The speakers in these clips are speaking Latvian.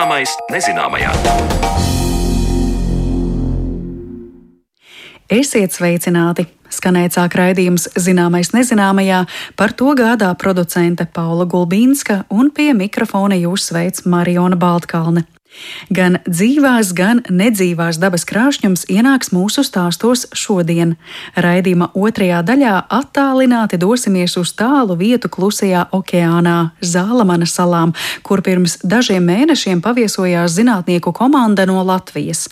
Zināmais nezināmajā. Esiet sveicināti! Skanēt sāk raidījums Zināmais nezināmajā, par to gādā producente Paula Gulbīnska un pie mikrofona jūs sveic Mariona Baltkalne. Gan dzīvās, gan nedzīvās dabas krāšņums ienāks mūsu stāstos šodien. Raidījuma otrajā daļā attālināti dosimies uz tālu vietu klusajā okeānā, Zālamana salām, kur pirms dažiem mēnešiem paviesojās zinātnieku komanda no Latvijas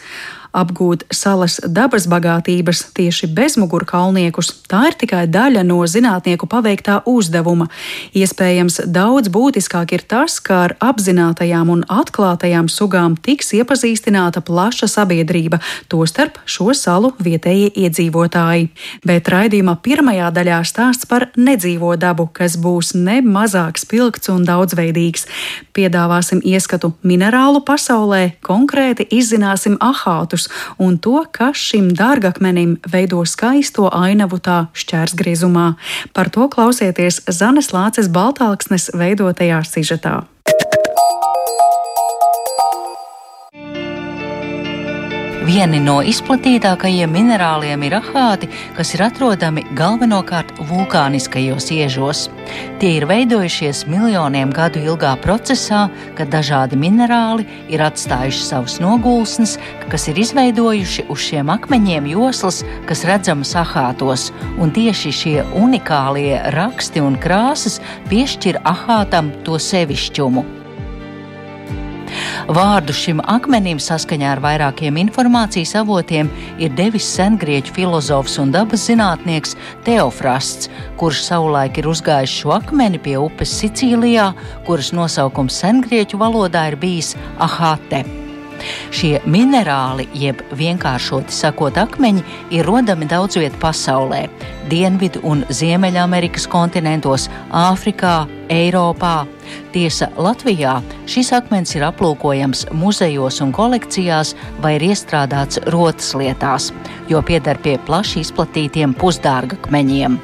apgūt salas dabas bagātības tieši bezmugurkalniekus, tā ir tikai daļa no zinātnieku paveiktā uzdevuma. Iespējams, daudz būtiskāk ir tas, ka ar apzinātajām un atklātajām sugām tiks iepazīstināta plaša sabiedrība, tostarp šo salu vietējie iedzīvotāji. Bet raidījuma pirmajā daļā stāsts par nedzīvo dabu, kas būs ne mazāk spilgts un daudzveidīgs. Piedāvāsim ieskatu minerālu pasaulē, konkrēti izzināsim ahātus, un to, kas šim dārgakmenim veido skaisto ainavu tā šķērsgriezumā. Par to klausieties Zanes Lāces Baltāksnes veidotajā sižetā. Vieni no izplatītākajiem minerāliem ir ahāti, kas ir atrodami galvenokārt vulkāniskajos iežos. Tie ir veidojušies miljoniem gadu ilgā procesā, kad dažādi minerāli ir atstājuši savus nogulsnes, kas ir izveidojuši uz šiem akmeņiem joslas, kas redzamas ahātos, un tieši šie unikālie raksti un krāsas piešķir ahātam to sevišķumu. Vārdu šim akmenim saskaņā ar vairākiem informācijas avotiem ir devis sengrieķu filozofs un dabas zinātnieks Teofrasts, kurš savulaik ir uzgājis šo akmeni pie upes Sicīlijā, kuras nosaukums sengrieķu valodā ir bijis Ahate. Šie minerāli, jeb vienkāršoti sakot, akmeņi, ir rodami daudz vietā pasaulē - Dienvidu un Ziemeļamerikas kontinentos, Āfrikā, Eiropā. Tiesa, Latvijā šis akmens ir aplūkojams muzejos un kolekcijās vai ir iestrādāts rotas lietās, jo pieder pie plaši izplatītiem pusdārgakmeņiem.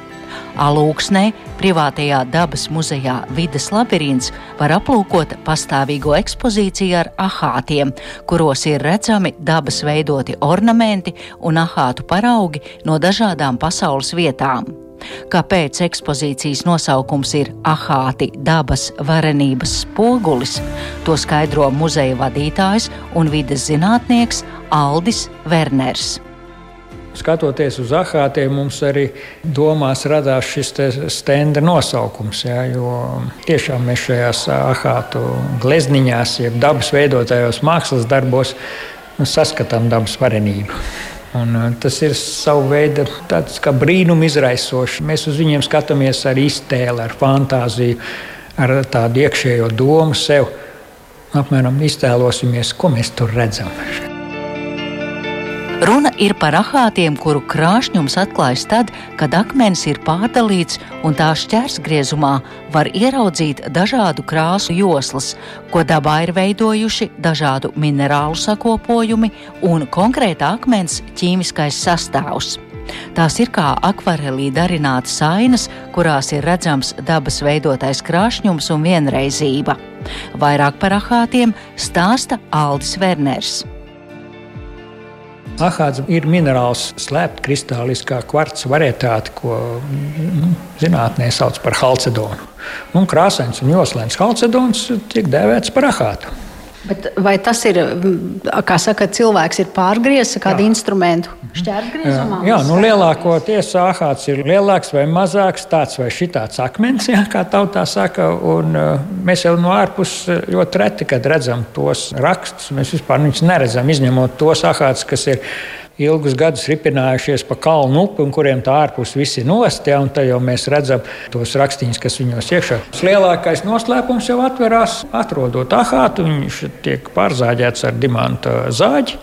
Alūksnē, privātajā dabas muzejā Vides labirints var aplūkot pastāvīgo ekspozīciju ar ahātiem, kuros ir redzami dabas veidoti ornamenti un ahātu paraugi no dažādām pasaules vietām. Kāpēc ekspozīcijas nosaukums ir Ahāti dabas varenības spogulis, to skaidro muzeja vadītājs un vides zinātnieks Aldis Werners. Skatoties uz ahātiem, mums arī domās radās šis stenda nosaukums. Jā, jo tiešām mēs šajās ahātu glezniņās, jeb dabas veidotājos mākslas darbos, saskatām dabas varenību. Un tas ir savu veidu brīnumu izraisoši. Mēs uz viņiem skatāmies ar iztēli, ar fantāziju, ar tādu iekšējo domu sev. Apmēram iztēlosimies, ko mēs tur redzam. Runa ir par ahātiem, kuru krāšņums atklājas tad, kad akmens ir pārdalīts un tā šķērsgriezumā var ieraudzīt dažādu krāsu joslas, ko dabā ir veidojuši dažādu minerālu sakopojumi un konkrēta akmens ķīmiskais sastāvs. Tās ir kā akvarelī darinātas ainas, kurās ir redzams dabas veidotais krāšņums un vienreizība. Vairāk par ahātiem stāsta Aldis Werners. Ahāds ir minerāls, slēpta kristāliskā kvarca varietāte, ko nu, zinātnē sauc par halcedonu. Un krāsains un joslains halcedons tiek dēvēts par ahātu. Bet vai tas ir, kā saka, cilvēks ir pārgriezis kādu jā. instrumentu šķērsgriezumā? Jā, jā nu, lielākoties āhāts ir lielāks vai mazāks, tāds vai šitāds akmens, jā, kā tautā saka. Un, uh, mēs jau no ārpuses ļoti reti, kad redzam tos rakstus, mēs vispār viņus neredzam, izņemot tos āhāts, kas ir ilgus gadus ripinājušies pa kalnu upi, un kuriem tā ārpus viss ir nost. Ja, tad jau mēs redzam tos rakstīņus, kas viņos iekšā. Lielākais noslēpums jau atverās, atrodot ahātu. Viņš tiek pārzāģēts ar dimanta zāģi.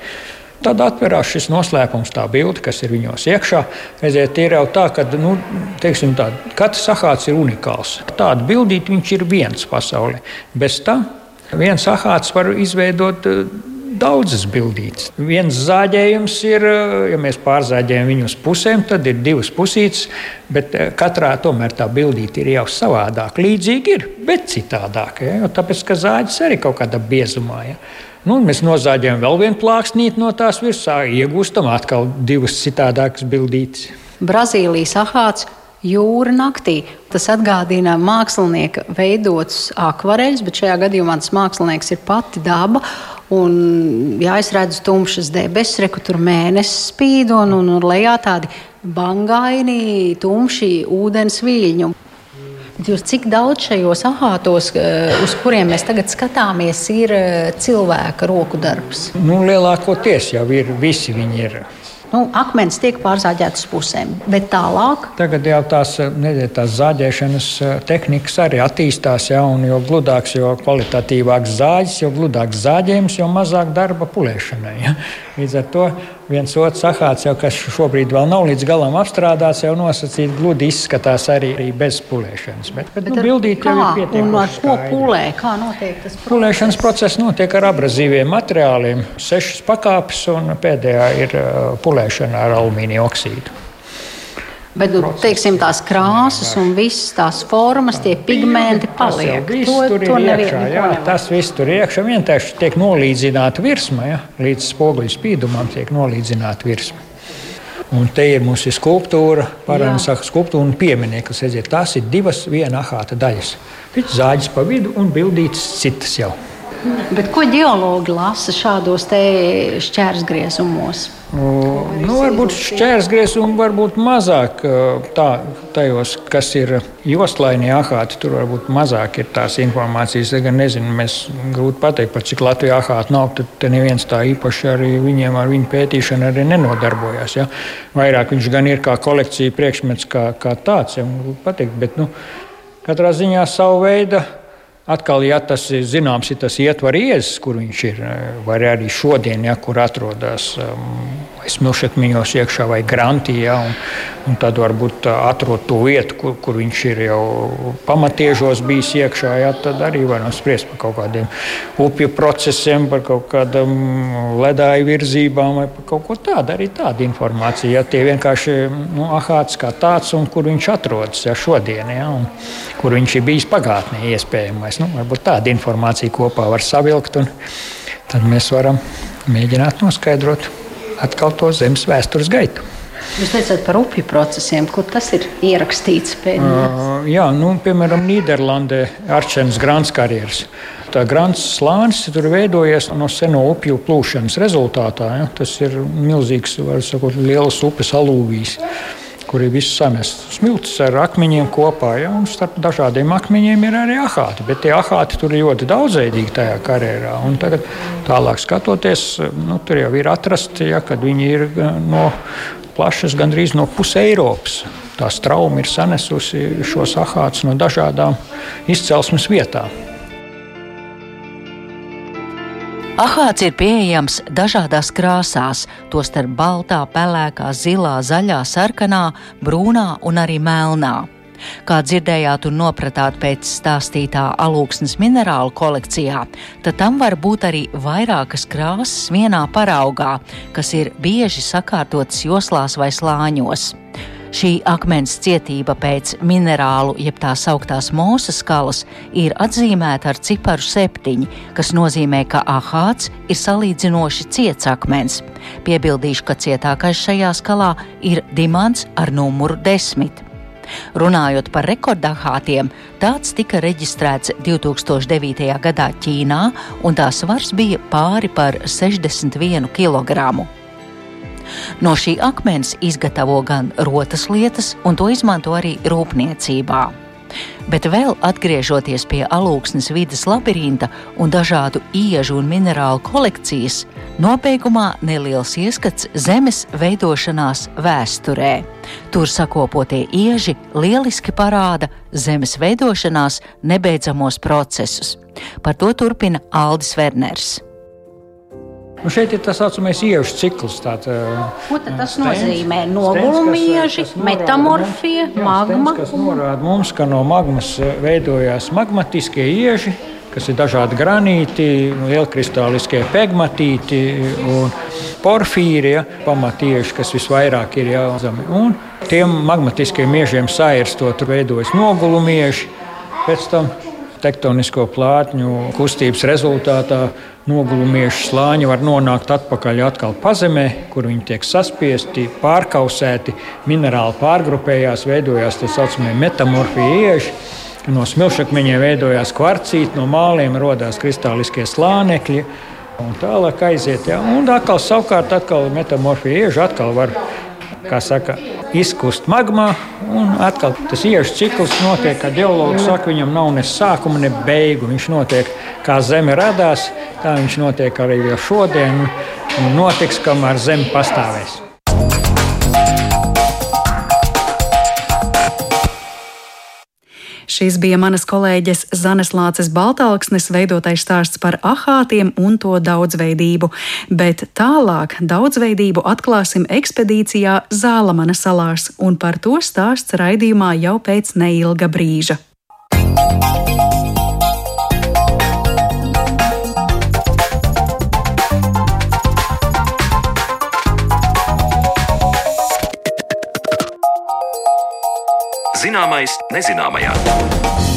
Tad atverās šis noslēpums, tā bilde, kas ir viņos iekšā. Redziet, ir jau tā, ka nu, teiksim, tā, katrs ahāts ir unikāls. Tāda bildīte viņš ir viens pasaulē. Bez tam viens ahāts var izveidot daudzas bildītas. Viens zāģējums ir, ja mēs pārzāģējam viņu uz pusēm, tad ir divas pusītes, bet katrā tomēr tā bildīte ir jau savādāk. Līdzīgi ir, bet citādāk. Ja? Tāpēc, ka zāģis arī kaut kādā biezumā. Ja? Nu, mēs nozāģējam vēl vienu plāksnīti no tās virsā, iegūstam atkal divas citādākas bildītes. Brazīlijas ahāts jūra naktī. Tas atgādina mākslinieka veidotus akvareļus, bet šajā gadījumā tas mākslinieks ir pati daba. Un, jā, es redzu tumšas debesis, reku tur mēnesis spīd, un, un, un lejā tādi bangaini, tumši ūdens viļņi. Jūs cik daudz šajos ahātos, eh, uz kuriem mēs tagad skatāmies, ir eh, cilvēka roku darbs? Nu, lielākoties jau ir visi viņi ir Nu, akmens tiek pārzāģēts pusēm, bet tālāk. Tagad jau tās, neģē, tās zāģēšanas eh, tehnikas arī attīstās, ja, un jo gludāks, jo kvalitatīvāks zāģis, jo gludāks zāģējums, jo mazāk darba pulēšanai. Ja. Līdz ar to viens otrs ahāts, jau, kas šobrīd vēl nav līdz galam apstrādāts, jau nosacīti gludi izskatās arī, arī bez pulēšanas. Bet, bet, bet nu, bildīt jau ir pietiekami. Ar ko pulē? Kā notiek tas process? Pulēšanas process notiek ar abrazīviem materiāliem, sešas pakāpes, un pēdējā ir uh, pulēšana ar alumīnija oksīdu. Bet nu, teiksim, tās krāsas un visas tās formas, tie pigmenti paliek. Tas to, tur to ir iekšā, jā, tas viss tur iekšā. Vienkārši tiek nolīdzināta virsma, ja? līdz spoguļu spīdumam tiek nolīdzināta virsma. Un te ir mūsu skulptūra, parāda skulptūra un pieminieklis. Redziet, tās ir divas viena ahāta daļas. Viņš zāģis pa vidu un bildītas citas jau. Bet ko ģeologi lasa šādos šķērsgriezumos? Nu, varbūt šķērsgriezumi varbūt mazāk tā, tajos, kas ir joslainie ahāti. Tur varbūt mazāk ir tās informācijas. Es gan nezinu, mēs grūti pateikt, par cik Latvijā ahāti nav. Tad neviens tā īpaši arī viņiem ar viņu pētīšanu arī nenodarbojās. Ja? Vairāk viņš gan ir kā kolekcija priekšmets kā, kā tāds, ja pateikt, bet nu, katrā ziņā savu veidu Atkal, ja tas ir zināms, ir tas ietver iezis, kur viņš ir, vai arī šodien, ja, kur atrodas um, smilšakmeņos iekšā vai grantī, ja, un, un tad varbūt uh, atrod to vietu, kur, kur viņš ir jau pamatiežos bijis iekšā, ja, tad arī varam spriest par kaut kādiem upju procesiem, par kaut kādām ledāju virzībām vai par kaut ko tādu. Arī tāda informācija, ja tie vienkārši nu, ahāts kā tāds un kur viņš atrodas ja, šodien, ja, un kur viņš ir bijis pagātnē iespējams mēs nu, varbūt tādu informāciju kopā varam savilkt, un tad mēs varam mēģināt noskaidrot atkal to zemes vēstures gaitu. Jūs teicāt par upju procesiem, kur tas ir ierakstīts pēdējais? Uh, jā, nu, piemēram, Nīderlandē Arčēnas grāns karjeras. Tā grāns slānis tur veidojies no seno upju plūšanas rezultātā. Ja? Tas ir milzīgs, var sakot, liels upes alūvijas kur ir viss samests smilts ar akmeņiem kopā. Ja? Un starp dažādiem akmeņiem ir arī ahāti, bet tie ahāti tur ir ļoti daudzveidīgi tajā karjerā. Un tagad, tālāk skatoties, nu, tur jau ir atrasti, ja, kad viņi ir eh, no plašas, gandrīz no puses Eiropas. Tā strauma ir sanesusi šos ahātus no dažādām izcelsmes vietām. Ahāts ir pieejams dažādās krāsās, tostarp baltā, pelēkā, zilā, zaļā, sarkanā, brūnā un arī melnā. Kā dzirdējāt un nopratāt pēc stāstītā alūksnes minerālu kolekcijā, tad tam var būt arī vairākas krāsas vienā paraugā, kas ir bieži sakārtotas joslās vai slāņos. Šī akmens cietība pēc minerālu, jeb tā sauktās mūzes skalas, ir atzīmēta ar ciparu septiņi, kas nozīmē, ka ahāts ir salīdzinoši ciets akmens. Piebildīšu, ka cietākais šajā skalā ir dimants ar numuru desmit. Runājot par rekordahātiem, tāds tika reģistrēts 2009. gadā Ķīnā, un tā svars bija pāri par 61 kg. No šī akmens izgatavo gan rotas lietas, un to izmanto arī rūpniecībā. Bet vēl atgriežoties pie alūksnes vidas labirinta un dažādu iežu un minerālu kolekcijas, nobeigumā neliels ieskats zemes veidošanās vēsturē. Tur sakopotie ieži lieliski parāda zemes veidošanās nebeidzamos procesus. Par to turpina Aldis Werners. Nu šeit ir tā saucamais iešu cikls. Tād, Ko tas stens, nozīmē? Nogulumieži, metamorfija, magma. Tas norāda mums, ka no magmas veidojās magmatiskie ieži, kas ir dažādi granīti, lielkristāliskie pegmatīti un porfīrija pamatieši, kas visvairāk ir jāzemi. Un tiem magmatiskiem miežiem sairstot, tur veidojas nogulumieži. Pēc tam tektonisko plātņu kustības rezultātā nogulumiešu slāņi var nonākt atpakaļ atkal pazemē, kur viņi tiek saspiesti, pārkausēti, minerāli pārgrupējās, veidojās tā saucamie metamorfija ieži. No smilšakmeņiem veidojās kvarcīti, no māliem radās kristāliskie slānekļi. Un tālāk aiziet, ja? un atkal savukārt atkal metamorfija ieža atkal var, kā saka, izkust magmā. Un atkal tas iešu cikls notiek, kā geologs saka, viņam nav ne sākuma, ne beigu. Viņš notiek kā zeme radās, tā viņš notiek arī šodien un notiks, kamēr zeme pastāvēs. Šis bija manas kolēģes Zanes Lāces Baltāksnes veidotais stāsts par ahātiem un to daudzveidību, bet tālāk daudzveidību atklāsim ekspedīcijā Zālamana salās, un par to stāsts raidījumā jau pēc neilga brīža. Zināmais nezināmajā.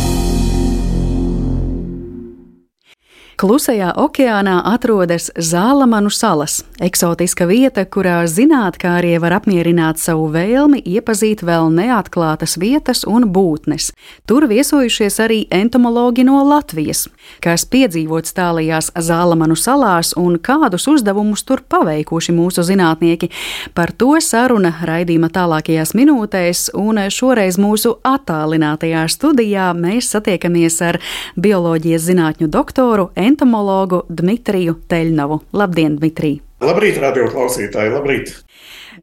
Klusajā okeānā atrodas Zālamanu salas, eksotiska vieta, kurā zinātnēkārie var apmierināt savu vēlmi iepazīt vēl neatklātas vietas un būtnes. Tur viesojušies arī entomologi no Latvijas, kas piedzīvots tālajās Zālamanu salās un kādus uzdevumus tur paveikuši mūsu zinātnieki. Par to saruna raidījuma tālākajās minūtēs, un šoreiz mūsu attālinātajā studijā mēs satiekamies ar bioloģijas zinātņu doktoru entomologu Dmitriju Teļnovu. Labdien, Dmitrij! Labrīt, radio klausītāji! Labrīt!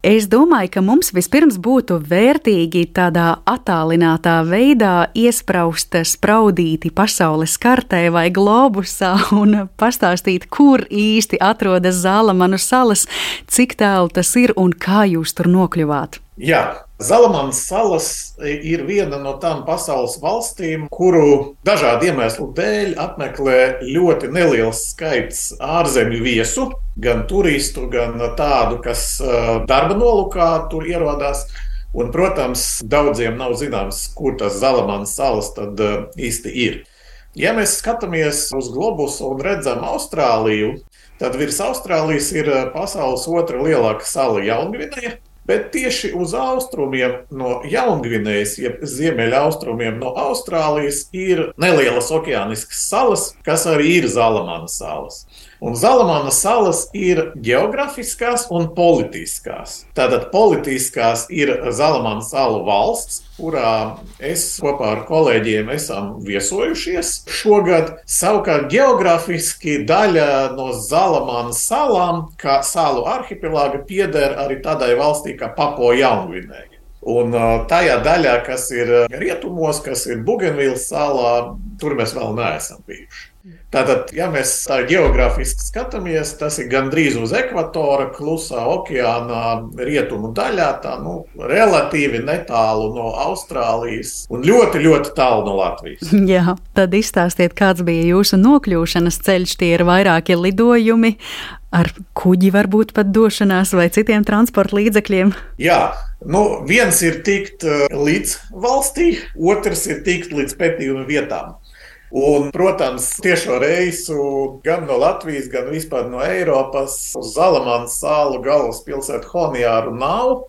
Es domāju, ka mums vispirms būtu vērtīgi tādā attālinātā veidā iespraust spraudīti pasaules kartē vai globusā un pastāstīt, kur īsti atrodas Zālamanu salas, cik tālu tas ir un kā jūs tur nokļuvāt. Jā, Zalamānas salas ir viena no tām pasaules valstīm, kuru dažādu iemeslu dēļ apmeklē ļoti neliels skaits ārzemju viesu, gan turistu, gan tādu, kas darba nolūkā tur ierodās. Un, protams, daudziem nav zināms, kur tas Zalamānas salas tad īsti ir. Ja mēs skatāmies uz globusu un redzam Austrāliju, tad virs Austrālijas ir pasaules otra lielākā sala Jaungvinēja Bet tieši uz austrumiem no Jaungvinējas, jeb ziemeļaustrumiem no Austrālijas, ir nelielas okeāniskas salas, kas arī ir Zalamānas salas. Un Zalamāna salas ir geogrāfiskās un politiskās. Tātad politiskās ir Zalamāna salu valsts, kurā es kopā ar kolēģiem esam viesojušies šogad. Savukārt geogrāfiski daļa no Zalamānas salām, kā salu arhipelāga, pieder arī tādai valstī kā Papo Jaungvinēja. Un tajā daļā, kas ir rietumos, kas ir Bugenvīlas salā, tur mēs vēl neesam bijuši. Tātad, ja mēs tā geogrāfiski skatāmies, tas ir gandrīz uz ekvatora, klusā okeāna rietumu daļā, tā nu, relatīvi netālu no Austrālijas un ļoti, ļoti tālu no Latvijas. Jā, tad izstāstiet, kāds bija jūsu nokļūšanas ceļš. Tie ir vairāki lidojumi, ar kuģi varbūt pat došanās vai citiem transporta līdzekļiem. Jā, nu, viens ir tikt eh, līdz valstī, otrs ir tikt līdz pētījuma vietām. Un, protams, tiešo reisu gan no Latvijas, gan vispār no Eiropas uz Zalamānas salu galvaspilsētu Honijāru nav.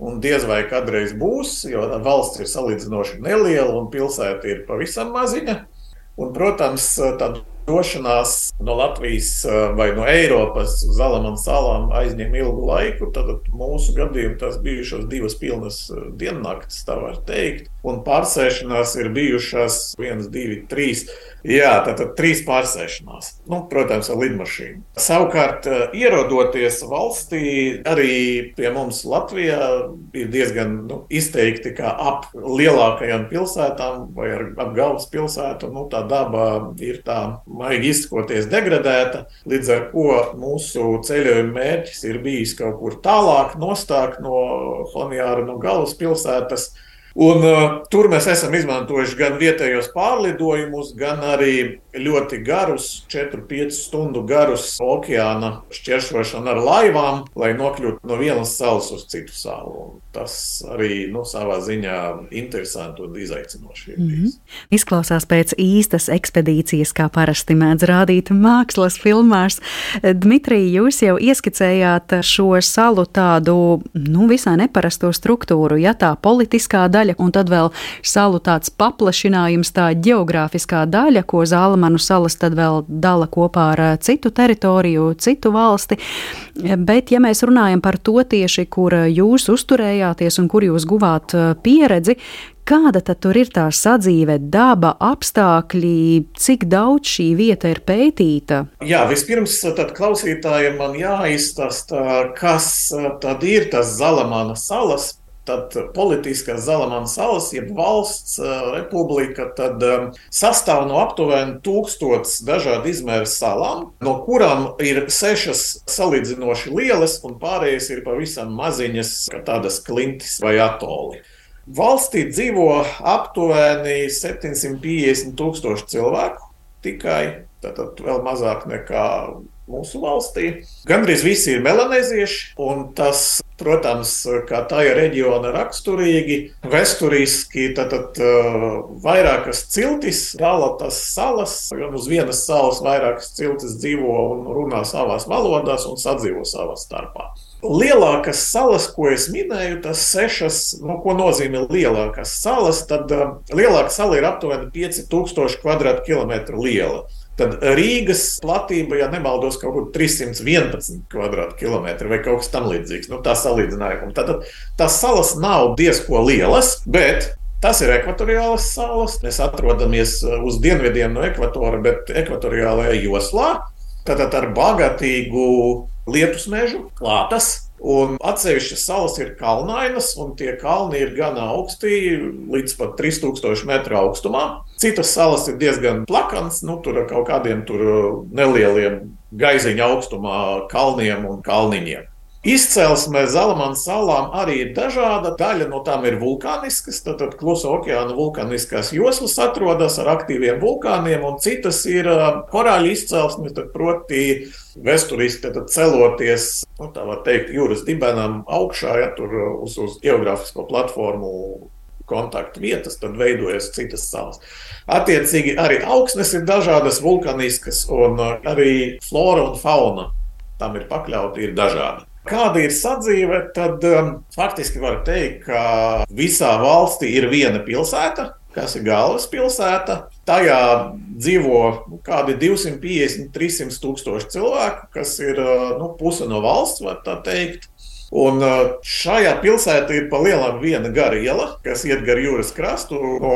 Un diez vai kādreiz būs, jo valsts ir salīdzinoši neliela un pilsēta ir pavisam maziņa. Un, protams, tāda došanās no Latvijas eh, vai no Eiropas uz Zalamanas salām aizņem ilgu laiku. Tad mūsu gadījumā tas bijušas divas pilnas eh, diennaktis, tā var teikt. Un pārsēšanās ir bijušas viens, divi, trīs. Jā, tātad trīs pārsēšanās. Nu, protams, ar lidmašīnu. Savukārt, eh, ierodoties valstī, arī pie mums Latvijā ir diezgan nu, izteikti, ka ap lielākajām pilsētām vai ap galvaspilsētu nu, tā daba ir tā maigi izsakoties degradēta. Līdz ar to mūsu ceļojuma mērķis ir bijis kaut kur tālāk, nostāk no Honijāra, no galvaspilsētas Un, uh, tur mēs esam izmantojuši gan vietējos pārlidojumus, gan arī ļoti garus, 4-5 stundu garus okeāna šķērsošanu ar laivām, lai nokļūtu no vienas salas uz citu salu. Tas arī nu, savā ziņā interesanti un izaicinoši. Mm -hmm. Izklausās pēc īstas ekspedīcijas, kā parasti mēdz rādīt mākslas filmās. Dmitrij, jūs jau ieskicējāt šo salu tādu nu, visai neparasto struktūru, ja tā politiskā daļa un tad vēl salu tāds paplašinājums, tā geogrāfiskā daļa, ko Zālamanu salas tad vēl dala kopā ar eh, citu teritoriju, citu valsti. Bet, ja mēs runājam par to tieši, kur jūs uzturējāties un kur jūs guvāt eh, pieredzi, Kāda tad tur ir tā sadzīve, daba, apstākļi, cik daudz šī vieta ir pētīta? Jā, vispirms klausītājiem man jāizstāsta, kas tad ir tas Zalamana salas. Tad politiskā Zalamana salas, jeb valsts republika, tad sastāv no aptuveni tūkstotis dažādu izmēru salām, no kurām ir sešas salīdzinoši lielas, un pārējās ir pavisam maziņas, kā tādas klintis vai atoli. Valstī dzīvo aptuveni 750 tūkstoši cilvēku tikai, tātad vēl mazāk nekā mūsu valstī. Gandrīz visi ir melanēzieši, un tas, protams, kā tā ir reģiona raksturīgi, vēsturiski, tad, tad uh, vairākas ciltis dala tas salas, gan uz vienas salas vairākas ciltis dzīvo un runā savās valodās un sadzīvo savā starpā. Lielākās salas, ko es minēju, tas sešas, nu, ko nozīmē lielākās salas, tad uh, lielākā sala ir aptuveni 5000 km2 liela. Tad Rīgas platība, ja nemaldos, kaut kur 311 km2 vai kaut kas tamlīdzīgs. Nu, tā salīdzinājuma. Tad tās salas nav diezko lielas, bet Tas ir ekvatoriālas salas. Mēs atrodamies uz dienvidiem no ekvatora, bet ekvatoriālajā joslā. Tātad ar bagātīgu lietus mežu, klātas, Un atsevišķas salas ir kalnainas, un tie kalni ir gan augsti, līdz pat 3000 metru augstumā. Citas salas ir diezgan plakanas, nu, tur ar kaut kādiem nelieliem gaiziņa augstumā kalniem un kalniņiem. Izcelsme Zalamanas salām arī ir dažāda. Daļa no tām ir vulkāniskas, tad, tad klusa okeāna vulkāniskās joslas atrodas ar aktīviem vulkāniem, un citas ir korāļu izcelsme, tad proti vēsturiski celoties, nu, tā var teikt, jūras dibenam augšā, ja tur uz, uz geogrāfisko platformu kontaktu vietas, tad veidojas citas salas. Attiecīgi arī augsnes ir dažādas, vulkāniskas, un arī flora un fauna tam ir pakļauti, ir dažādi. Kāda ir sadzīve, tad um, faktiski var teikt, ka visā valstī ir viena pilsēta, kas ir galvaspilsēta. Tajā dzīvo nu, kādi 250, 300 tūkstoši cilvēku, kas ir uh, nu, puse no valsts, var tā teikt. Un uh, šajā pilsētā ir pa lielam viena gara iela, kas iet gar jūras krastu no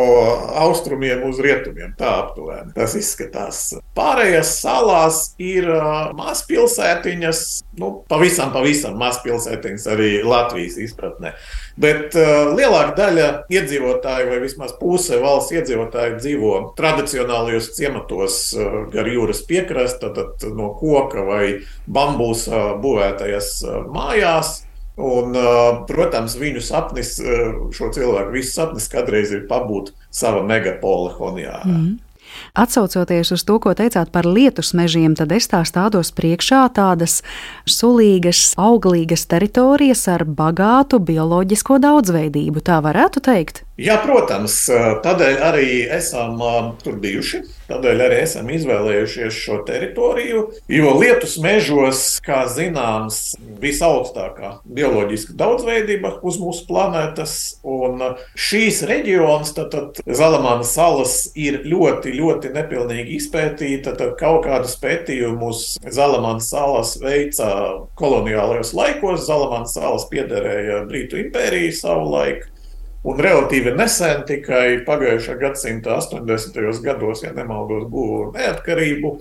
austrumiem uz rietumiem. Tā aptuveni tas izskatās. Pārējās salās ir uh, mazpilsētiņas, nu, pavisam, pavisam mazpilsētiņas arī Latvijas izpratnē. Bet uh, lielākā daļa iedzīvotāju, vai vismaz puse valsts iedzīvotāju, dzīvo tradicionālajos ciematos uh, gar jūras piekrasta, tad no koka vai bambusa būvētajās uh, mājās. Un, protams, viņu sapnis, šo cilvēku visu sapnis kādreiz ir pabūt sava megapola Honijā. Mm. Atcaucoties uz to, ko teicāt par lietus mežiem, tad es tā stādos priekšā tādas sulīgas, auglīgas teritorijas ar bagātu bioloģisko daudzveidību. Tā varētu teikt. Jā, protams, tādēļ arī esam tur bijuši. Tādēļ arī esam izvēlējušies šo teritoriju. Jo lietus mežos, kā zināms, visaugstākā bioloģiska daudzveidība uz mūsu planētas. Un šīs reģionas, tad, tad Zalamānas salas, ir ļoti, ļoti nepilnīgi izpētīta. Tad kaut kādus pētījumus Zalamānas salas veica koloniālajos laikos. Zalamānas salas piederēja Brītu impēriju savu laiku. Un relatīvi nesen, tikai pagājušā gadsimta 80. gados, ja nemaldos, guva neatkarību.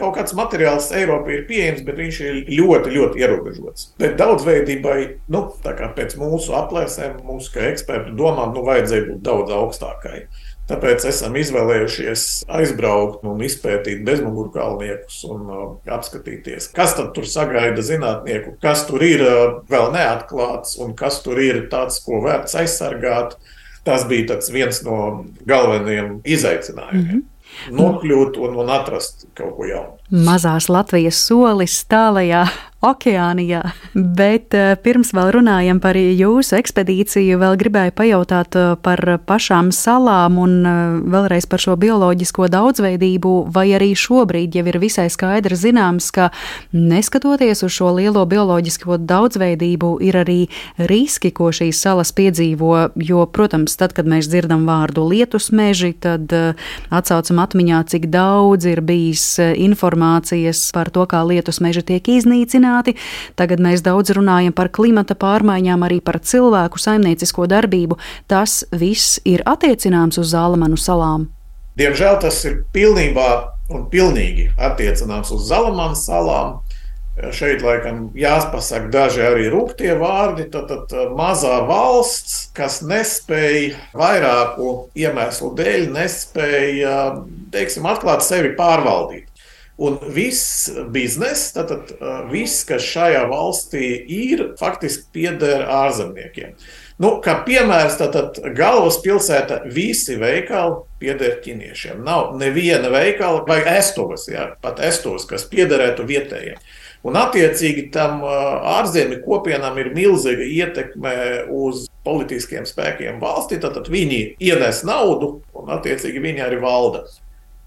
Kaut kāds materiāls Eiropā ir pieejams, bet viņš ir ļoti, ļoti ierobežots. Bet daudzveidībai, nu, pēc mūsu aplēsēm, mūsu kā ekspertu domām, nu, vajadzēja būt daudz augstākai. Tāpēc esam izvēlējušies aizbraukt un izpētīt bezmugurkalniekus un uh, apskatīties, kas tur sagaida zinātnieku, kas tur ir uh, vēl neatklāts un kas tur ir tāds, ko vērts aizsargāt. Tas bija viens no galvenajiem izaicinājumiem. Mm -hmm nokļūt un, un atrast kaut ko jaunu. Mazās Latvijas solis tālajā okeānijā. Bet uh, pirms vēl runājam par jūsu ekspedīciju, vēl gribēju pajautāt uh, par pašām salām un uh, vēlreiz par šo bioloģisko daudzveidību, vai arī šobrīd jau ir visai skaidri zināms, ka neskatoties uz šo lielo bioloģisko daudzveidību, ir arī riski, ko šīs salas piedzīvo, jo, protams, tad, kad mēs dzirdam vārdu lietus meži, tad atsaucam atmiņā, cik daudz ir bijis informācijas par to, kā lietus meži tiek iznīcināti. Tagad mēs daudz runājam par klimata pārmaiņām, arī par cilvēku saimniecisko darbību. Tas viss ir attiecināms uz Zālamanu salām. Diemžēl tas ir pilnībā un pilnīgi attiecināms uz Zalamanu salām. Šeit laikam jāpasaka daži arī rūktie vārdi. Tad, tad mazā valsts, kas nespēja vairāku iemeslu dēļ, nespēja teiksim, atklāt sevi pārvaldīt. Un viss bizness, tātad viss, kas šajā valstī ir, faktiski pieder ārzemniekiem. Nu, kā piemērs, tad galvaspilsēta visi veikali pieder ķīniešiem. Nav neviena veikala vai estuvas, jā, pat estuvas, kas piederētu vietējiem. Un, attiecīgi, tam ārzemju kopienām ir milzīga ietekme uz politiskiem spēkiem valstī. Tad viņi ienes naudu, un, attiecīgi, viņi arī valda.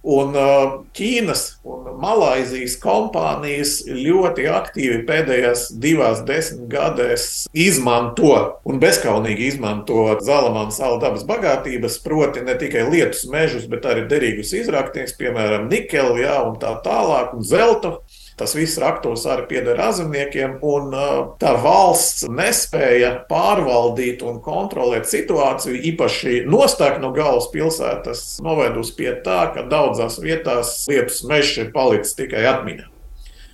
Un uh, Ķīnas un Malaisijas kompānijas ļoti aktīvi pēdējās divās desmitgadēs izmanto un bezskaunīgi izmanto Zalamāna salu dabas bagātības, proti ne tikai lietus mežus, bet arī derīgus izrakties, piemēram, nikeli, jā, un tā tālāk, un zeltu. Tas viss raktos arī pieder azemniekiem, un tā valsts nespēja pārvaldīt un kontrolēt situāciju, īpaši nostāk no galvaspilsētas, novedusi pie tā, ka daudzās vietās lietus mežs ir palicis tikai atmiņā.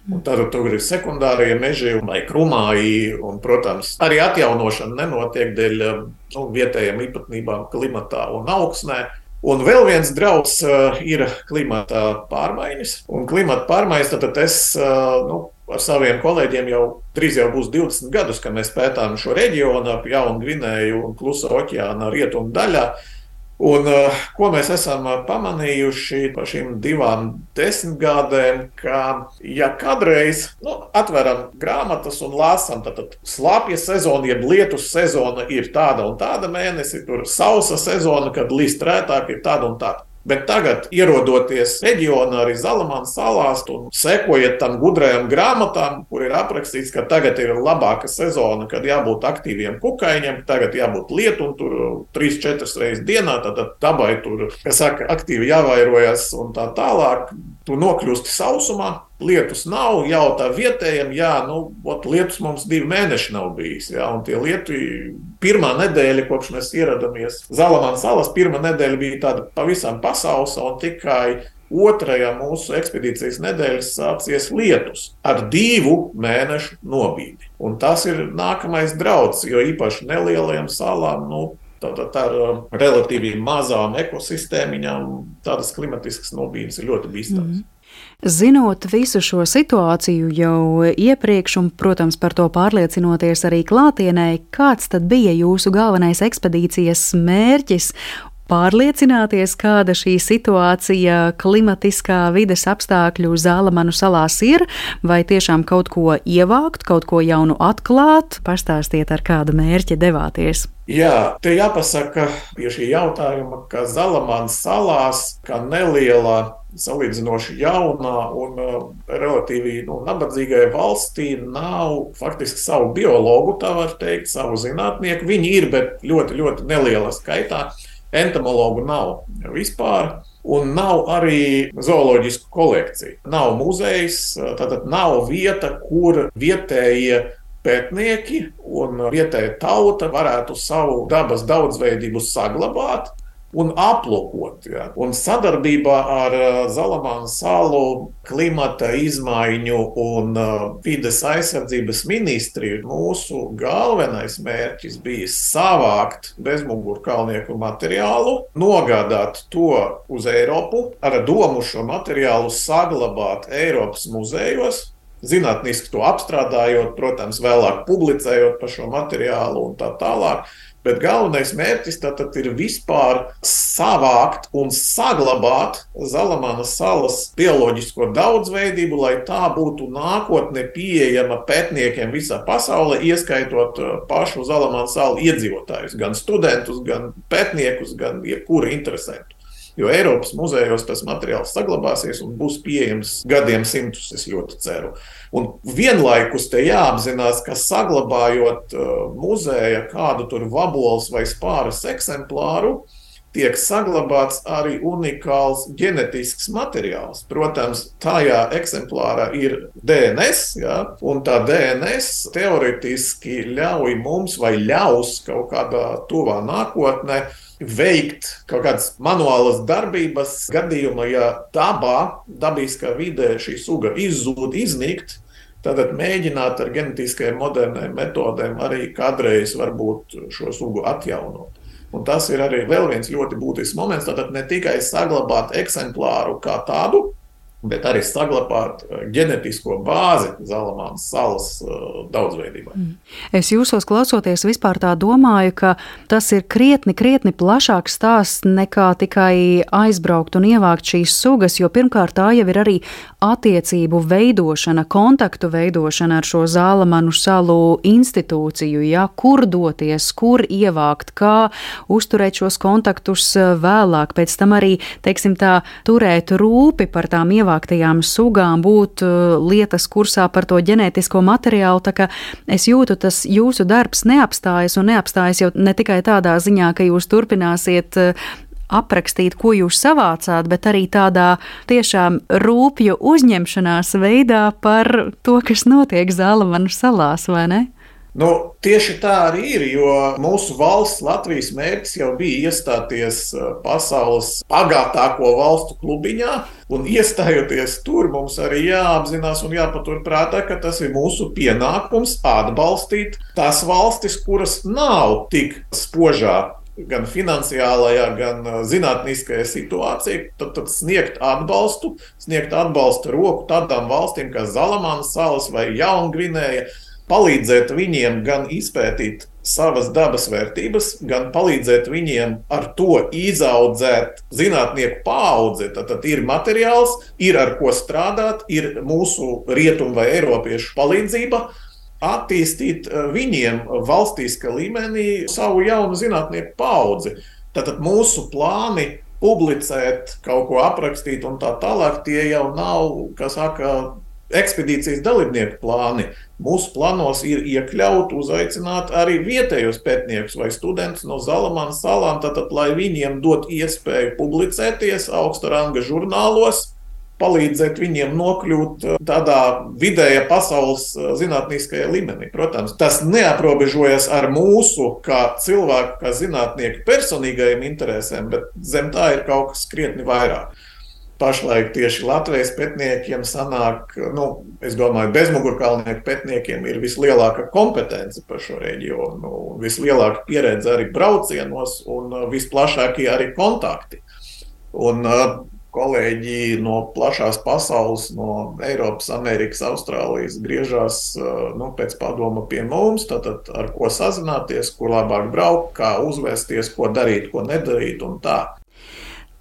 Un tad tur ir sekundārie meži vai krumāji, un, protams, arī atjaunošana nenotiek dēļ nu, vietējām īpatnībām klimatā un augsnē. Un vēl viens draudz uh, ir klimata pārmaiņas. Un klimata pārmaiņas, tad es uh, nu, ar saviem kolēģiem jau drīz jau būs 20 gadus, kad mēs pētām šo reģionu ap Jaunu Gvinēju un Klusa okeāna rietumu daļā. Un, uh, ko mēs esam uh, pamanījuši par šīm divām desmitgadēm, ka, ja kādreiz nu, atveram grāmatas un lasām, tad, tad slāpja sezona, jeb lietus sezona ir tāda un tāda mēnesi, tur sausa sezona, kad līst rētāk ir tāda un tāda. Bet tagad, ierodoties reģionā, arī Zalamānas salās, un sekojot tam gudrajam grāmatām, kur ir aprakstīts, ka tagad ir labāka sezona, kad jābūt aktīviem kukaiņiem, tagad jābūt lietu un tur 3-4 reizes dienā, tad dabai tur, kas saka, aktīvi jāvairojas un tā tālāk. Tu nokļūsti sausumā, lietus nav, jautā vietējiem, jā, nu, ot, lietus mums divi mēneši nav bijis. Jā, un tie lietu pirmā nedēļa, kopš mēs ieradāmies Zalamānas salas, pirmā nedēļa bija tāda pavisam pasausa un tikai otrajā mūsu ekspedīcijas nedēļā sācies lietus ar divu mēnešu nobīdi. Un tas ir nākamais draudz, jo īpaši nelielajām salām. Nu, Tātad ar um, relatīvi mazām ekosistēmiņām tādas klimatiskas nobīdes ir ļoti bīstamas. Mm -hmm. Zinot visu šo situāciju jau iepriekš, un, protams, par to pārliecinoties arī klātienē, kāds tad bija jūsu galvenais ekspedīcijas mērķis pārliecināties, kāda šī situācija klimatiskā vides apstākļu Zālamanu salās ir, vai tiešām kaut ko ievākt, kaut ko jaunu atklāt, pastāstiet, ar kādu mērķi devāties. Jā, te jāpasaka pie šī jautājuma, ka Zalamānas salās, kā nelielā salīdzinoši jaunā un uh, relatīvi nu, nabadzīgai valstī nav faktiski savu biologu, tā var teikt, savu zinātnieku. Viņi ir, bet ļoti, ļoti nelielā skaitā. Entomologu nav vispār. Un nav arī zooloģisku kolekciju. Nav muzejs, tātad nav vieta, kur vietējie pētnieki un vietējā tauta varētu savu dabas daudzveidību saglabāt un aplūkot. Ja. Un sadarbībā ar uh, Zalamānu salu klimata izmaiņu un uh, vides aizsardzības ministriju mūsu galvenais mērķis bija savākt bezmugurkalnieku materiālu, nogādāt to uz Eiropu, ar domu šo materiālu saglabāt Eiropas muzejos, zinātniski to apstrādājot, protams, vēlāk publicējot par šo materiālu un tā tālāk. Bet galvenais mērķis tad ir vispār savākt un saglabāt Zalamanas salas bioloģisko daudzveidību, lai tā būtu nākotnē pieejama pētniekiem visā pasaulē, ieskaitot uh, pašu Zalamanas salu iedzīvotājus, gan studentus, gan pētniekus, gan jebkuru interesantu. Jo Eiropas muzejos tas materiāls saglabāsies un būs pieejams gadiem simtus, es ļoti ceru. Un vienlaikus te jāapzinās, ka saglabājot uh, muzeja kādu tur vaboles vai spāras eksemplāru, tiek saglabāts arī unikāls ģenetisks materiāls. Protams, tajā eksemplārā ir DNS, ja, un tā DNS teorētiski ļauj mums vai ļaus kaut kādā tuvā nākotnē veikt kaut kādas manuālas darbības gadījumā, ja dabā, dabiskā vidē šī suga izzūd, iznīkt. Tad mēģināt ar genetiskajām modernām metodēm arī kādreiz varbūt šo sugu atjaunot. Un tas ir arī viens ļoti būtisks moments. Tātad ne tikai saglabāt eksemplāru kā tādu, bet arī saglabāt eh, ģenetisko bāzi Zalamānas salas uh, daudzveidībai. Mm. Es jūsos klausoties, vispār tā domāju, ka tas ir krietni, krietni plašāks stāsts nekā tikai aizbraukt un ievākt šīs sugas, jo pirmkārt tā jau ir arī attiecību veidošana, kontaktu veidošana ar šo Zalamanu salu institūciju, ja, kur doties, kur ievākt, kā uzturēt šos kontaktus eh, vēlāk, pēc tam arī, teiksim tā, turēt rūpi par tām ievākt ievāktajām sugām būt uh, lietas kursā par to ģenētisko materiālu. Tā kā es jūtu, tas jūsu darbs neapstājas un neapstājas jau ne tikai tādā ziņā, ka jūs turpināsiet uh, aprakstīt, ko jūs savācāt, bet arī tādā tiešām rūpju uzņemšanās veidā par to, kas notiek Zālamanu salās, vai ne? Nu, tieši tā arī ir, jo mūsu valsts, Latvijas mērķis jau bija iestāties uh, pasaules bagātāko valstu klubiņā. Un iestājoties tur, mums arī jāapzinās un jāpaturprātā, ka tas ir mūsu pienākums atbalstīt tās valstis, kuras nav tik spožā gan finansiālajā, gan uh, zinātniskajā situācijā, tad, tad sniegt atbalstu, sniegt atbalsta roku tādām valstīm kā Zalamānas salas vai Jaungvinēja palīdzēt viņiem gan izpētīt savas dabas vērtības, gan palīdzēt viņiem ar to izaudzēt zinātnieku paudzi. Tad, tad ir materiāls, ir ar ko strādāt, ir mūsu rietumu vai eiropiešu palīdzība. Attīstīt eh, viņiem valstiskā līmenī savu jaunu zinātnieku paudzi. Tātad mūsu plāni publicēt, kaut ko aprakstīt un tā tālāk, tie jau nav, kā saka, ekspedīcijas dalībnieku plāni. Mūsu plānos ir iekļaut, uzaicināt arī vietējos pētniekus vai studentus no Zalamānas salām, tātad, lai viņiem dot iespēju publicēties augsta ranga žurnālos, palīdzēt viņiem nokļūt uh, tādā vidējā pasaules uh, zinātniskajā līmenī. Protams, tas neaprobežojas ar mūsu, kā cilvēku, kā zinātnieku personīgajiem interesēm, bet zem tā ir kaut kas krietni vairāk pašlaik tieši Latvijas pētniekiem sanāk, nu, es domāju, bezmugurkalnieku pētniekiem ir vislielākā kompetence par šo reģionu, vislielākā pieredze arī braucienos un uh, visplašākie arī kontakti. Un, uh, kolēģi no plašās pasaules, no Eiropas, Amerikas, Austrālijas griežas uh, nu, pēc padoma pie mums, tātad ar ko sazināties, kur labāk braukt, kā uzvesties, ko darīt, ko nedarīt un tā.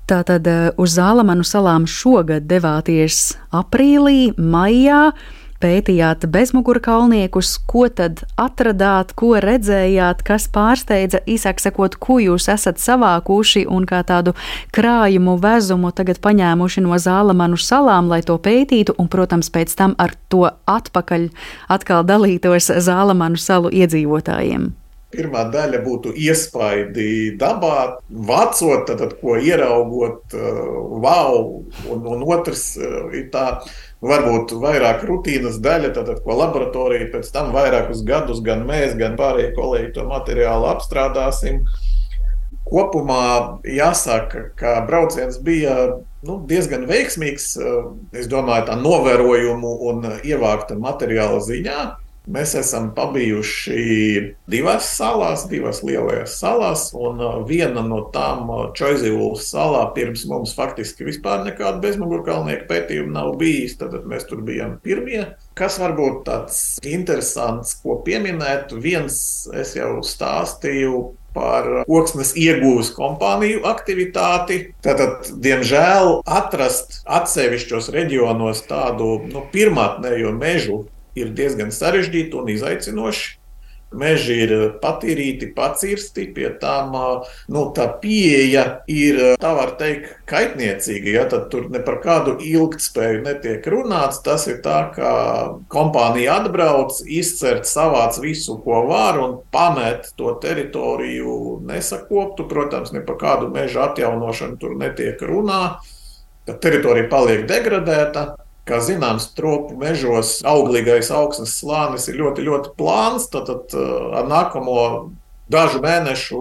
Tātad eh, uz Zālamanu salām šogad devāties aprīlī, maijā. Pētījāt bezmugurkalniekus, ko tad atradāt, ko redzējāt, kas pārsteidza, īsāk sakot, ko jūs esat savākuši un kā tādu krājumu vezumu tagad paņēmuši no Zālamanu salām, lai to pētītu, un, protams, pēc tam ar to atpakaļ atkal dalītos Zālamanu salu iedzīvotājiem. Pirmā daļa būtu iespaidi dabā, vācot, tad, tad, ko ieraugot, wow, un, un otrs uh, ir tā, varbūt vairāk rutīnas daļa, tad, ko laboratorija pēc tam vairākus gadus, gan mēs, gan pārējie kolēģi to materiālu apstrādāsim. Kopumā jāsaka, ka brauciens bija nu, diezgan veiksmīgs, uh, es domāju, tā novērojumu un ievākta materiāla ziņā Mēs esam pabijuši divās salās, divās lielajās salās, un uh, viena no tām uh, Čoizivūlas salā pirms mums faktiski vispār nekāda bezmugurkalnieku pētījuma nav bijis. Tad mēs tur bijām pirmie. Kas varbūt tāds interesants, ko pieminēt, viens es jau stāstīju par koksnes iegūves kompāniju aktivitāti. Tātad, diemžēl, atrast atsevišķos reģionos tādu nu, pirmotnējo mežu ir diezgan sarežģīti un izaicinoši. Meži ir patīrīti, pacirsti, pie tām nu, tā pieeja ir, tā var teikt, kaitniecīga. Ja, tad tur ne par kādu ilgspēju netiek runāts. Tas ir tā, ka kompānija atbrauc, izcert, savāc visu, ko var un pamet to teritoriju nesakoptu. Protams, ne par kādu meža atjaunošanu tur netiek runā. Tad teritorija paliek degradēta. Kā zināms, tropu mežos auglīgais augsnes slānis ir ļoti, ļoti plāns. Tad, tad uh, ar nākamo dažu mēnešu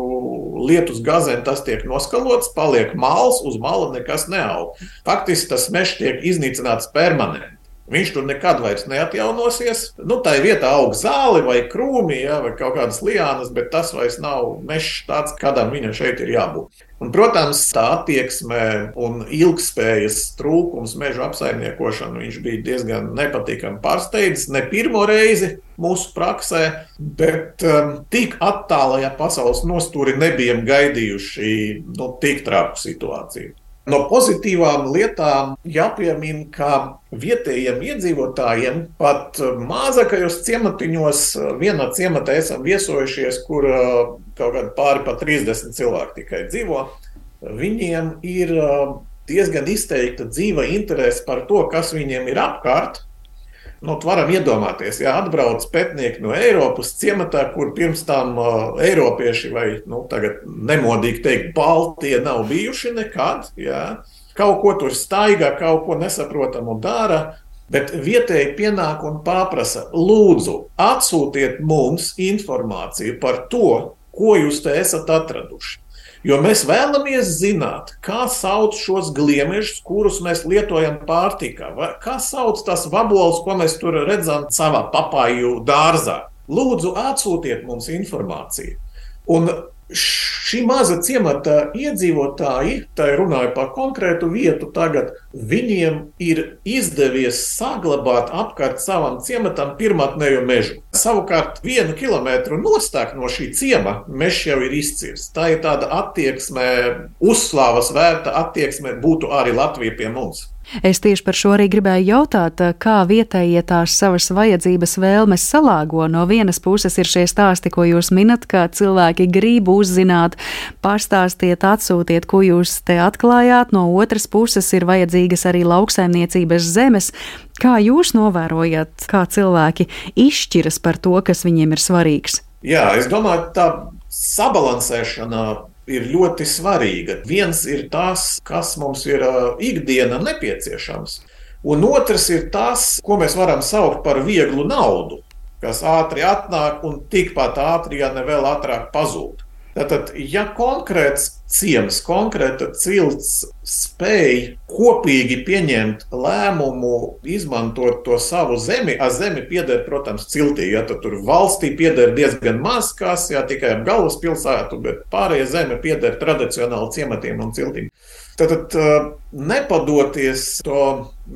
lietus gazēm tas tiek noskalots, paliek māls, uz mala nekas neaug. Faktiski tas mežs tiek iznīcināts permanenti. Viņš tur nekad vairs neatjaunosies. Nu, tā ir vietā aug zāli vai krūmi, ja, vai kaut kādas liānas, bet tas vairs nav mežs tāds, kādam viņam šeit ir jābūt. Un, protams, tā attieksme un ilgspējas trūkums meža apsaimniekošana bija diezgan nepatīkami pārsteidzis. Ne pirmo reizi mūsu praksē, bet um, tik attālajā pasaules nostūri nebijām gaidījuši nu, tik traku situāciju. No pozitīvām lietām jāpiemina, ka vietējiem iedzīvotājiem pat mazākajos ciematiņos, vienā ciematā esam viesojušies, kur uh, kaut kādi pāri pa 30 cilvēki tikai dzīvo. Viņiem ir uh, diezgan izteikta dzīva interese par to, kas viņiem ir apkārt. Nu, varam iedomāties, ja atbrauc pētnieki no Eiropas ciematā, kur pirms tam uh, Eiropieši vai nu, tagad nemodīgi teikt, Baltija nav bijuši nekad. Ja. Kaut ko tur staigā, kaut ko nesaprotamu dara. Bet vietēji pienāk un paprasa, lūdzu, atsūtiet mums informāciju par to, ko jūs te esat atraduši. Jo mēs vēlamies zināt, kā sauc šos gliemežus, kurus mēs lietojam pārtikā, vai kā sauc tās vaboles, ko mēs tur redzam savā papāju dārzā. Lūdzu, atsūtiet mums informāciju. Un Šī maza ciemata iedzīvotāji, tā ir runāja par konkrētu vietu, tagad viņiem ir izdevies saglabāt apkārt savam ciematam pirmotnējo mežu. Savukārt, vienu kilometru nostāk no šī ciema mežs jau ir izcirsts. Tā ir tāda attieksme, uzslavas vērta attieksme būtu arī Latvija pie mums. Es tieši par šo arī gribēju jautāt, kā vietējie tās savas vajadzības vēlmes salāgo. No vienas puses ir šie stāsti, ko jūs minat, ka cilvēki grib uzzināt, pastāstiet, atsūtiet, ko jūs te atklājāt. No otras puses ir vajadzīgas arī lauksaimniecības zemes. Kā jūs novērojat, kā cilvēki izšķiras par to, kas viņiem ir svarīgs? Jā, es domāju, tā sabalansēšana ir ļoti svarīga. Viens ir tas, kas mums ir ikdiena nepieciešams, un otrs ir tas, ko mēs varam saukt par vieglu naudu, kas ātri atnāk un tikpat ātri, ja ne vēl ātrāk pazūd. Tātad, ja konkrēts ciems, konkrēta cilts spēj kopīgi pieņemt lēmumu, izmantot to savu zemi, a zemi pieder, protams, ciltī, ja tur valstī pieder diezgan maz kas, ja tikai ap galvaspilsētu, bet pārējie zeme pieder tradicionāli ciematiem un ciltīm. Tātad nepadoties to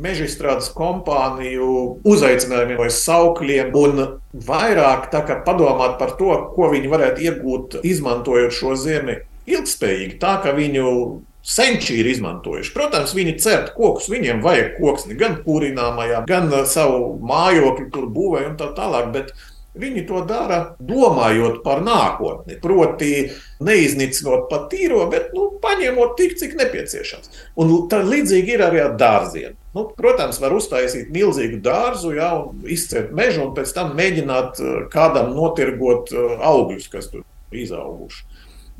mežstrādes kompāniju uzaicinājumiem vai saukļiem, un vairāk padomāt par to, ko viņi varētu iegūt, izmantojot šo zemi ilgspējīgi, tā ka viņu senči ir izmantojuši. Protams, viņi cert kokus, viņiem vajag koksni gan kurināmajā, gan savu mājokli tur būvē un tā tālāk. Bet Viņi to dara domājot par nākotni, proti, neiznīcinot pat tīro, bet nu, paņemot tik, cik nepieciešams. Un tā līdzīgi ir arī ar dārziem. Nu, protams, var uztaisīt milzīgu dārzu, ja, izcert mežu un pēc tam mēģināt eh, kādam notirgot eh, augļus, kas tur izauguši.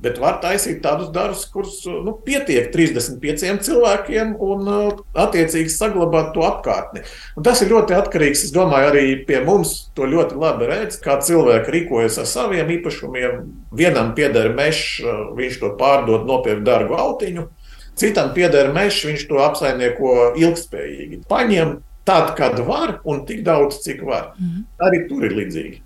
Bet var taisīt tādus darbus, kurus nu, pietiek 35 cilvēkiem un uh, attiecīgi saglabāt to apkārtni. Un tas ir ļoti atkarīgs. Es domāju, arī pie mums to ļoti labi redz, kā cilvēki rīkojas ar saviem īpašumiem. Vienam pieder mežs, uh, viņš to pārdod, nopērk dārgu autiņu. Citam pieder mežs, viņš to apsaimnieko ilgspējīgi. Paņem tad, kad var, un tik daudz, cik var. Mm. Arī tur ir līdzīgi.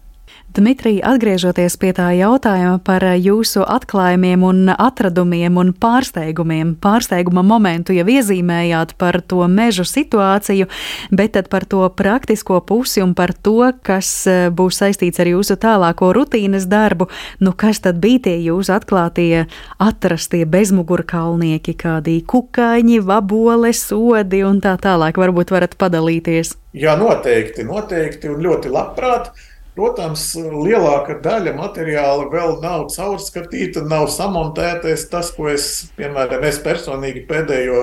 Dmitrija, atgriežoties pie tā jautājuma par jūsu atklājumiem un atradumiem un pārsteigumiem, pārsteiguma momentu jau iezīmējāt par to mežu situāciju, bet tad par to praktisko pusi un par to, kas eh, būs saistīts ar jūsu tālāko rutīnas darbu, nu kas tad bija tie jūsu atklātie, atrastie bezmugurkalnieki, kādi kukaiņi, vabole, sodi un tā tālāk. Varbūt varat padalīties. Jā, noteikti, noteikti un ļoti labprāt. Protams, lielākā daļa materiāla vēl nav caurskatīta, nav samontēties. Tas, ko es, piemēram, es personīgi pēdējo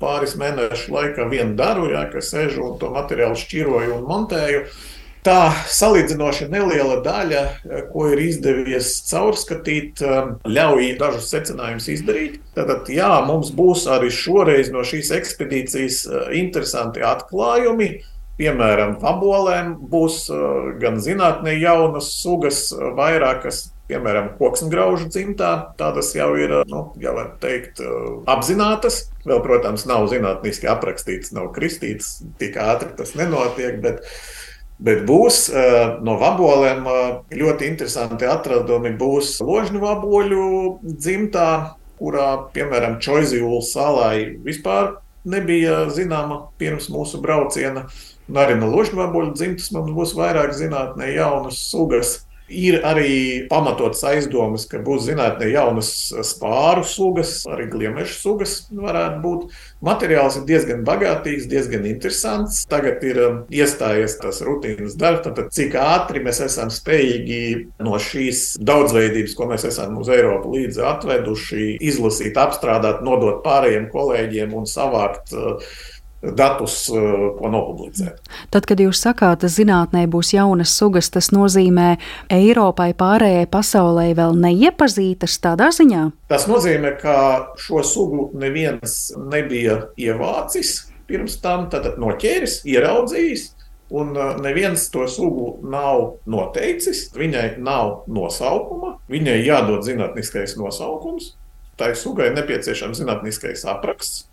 pāris mēnešu laikā vien daru, jā, ka sēžu un to materiālu šķiroju un montēju. Tā salīdzinoši neliela daļa, ko ir izdevies caurskatīt, ļauj dažus secinājumus izdarīt. Tātad, jā, mums būs arī šoreiz no šīs ekspedīcijas interesanti atklājumi Piemēram, pabolēm būs uh, gan zinātnē jaunas sugas, uh, vairākas, piemēram, koksngraužu dzimtā. Tādas jau ir, uh, nu, jau var teikt, apzinātas. Vēl, protams, nav zinātniski aprakstīts, nav kristīts, tik ātri tas nenotiek. Bet, Bet būs no vaboliem ļoti interesanti atradumi. Būs ložņu vaboļu dzimtā, kurā, piemēram, Čoizijūlu salai vispār nebija zināma pirms mūsu brauciena. Arī no ložņvaboļu dzimtas mums būs vairāk zinātnē jaunas sugas. Ir arī pamatots aizdomas, ka būs zinātnē jaunas spāru sugas, arī gliemežu sugas varētu būt. Materiāls ir diezgan bagātīgs, diezgan interesants. Tagad ir um, iestājies tas rutīnas darbs, tad cik ātri mēs esam spējīgi no šīs daudzveidības, ko mēs esam uz Eiropu līdzi atveduši, izlasīt, apstrādāt, nodot pārējiem kolēģiem un savākt uh, datus, eh, ko nopublicēt. Tad, kad jūs sakāt, ka zinātnē būs jaunas sugas, tas nozīmē Eiropai pārējai pasaulē vēl neiepazītas tādā ziņā? Tas nozīmē, ka šo sugu neviens nebija ievācis pirms tam, tad noķēris, ieraudzījis. Un eh, neviens to sugu nav noteicis. Viņai nav nosaukuma, viņai jādod zinātniskais nosaukums. Tai sugai nepieciešams zinātniskais apraksts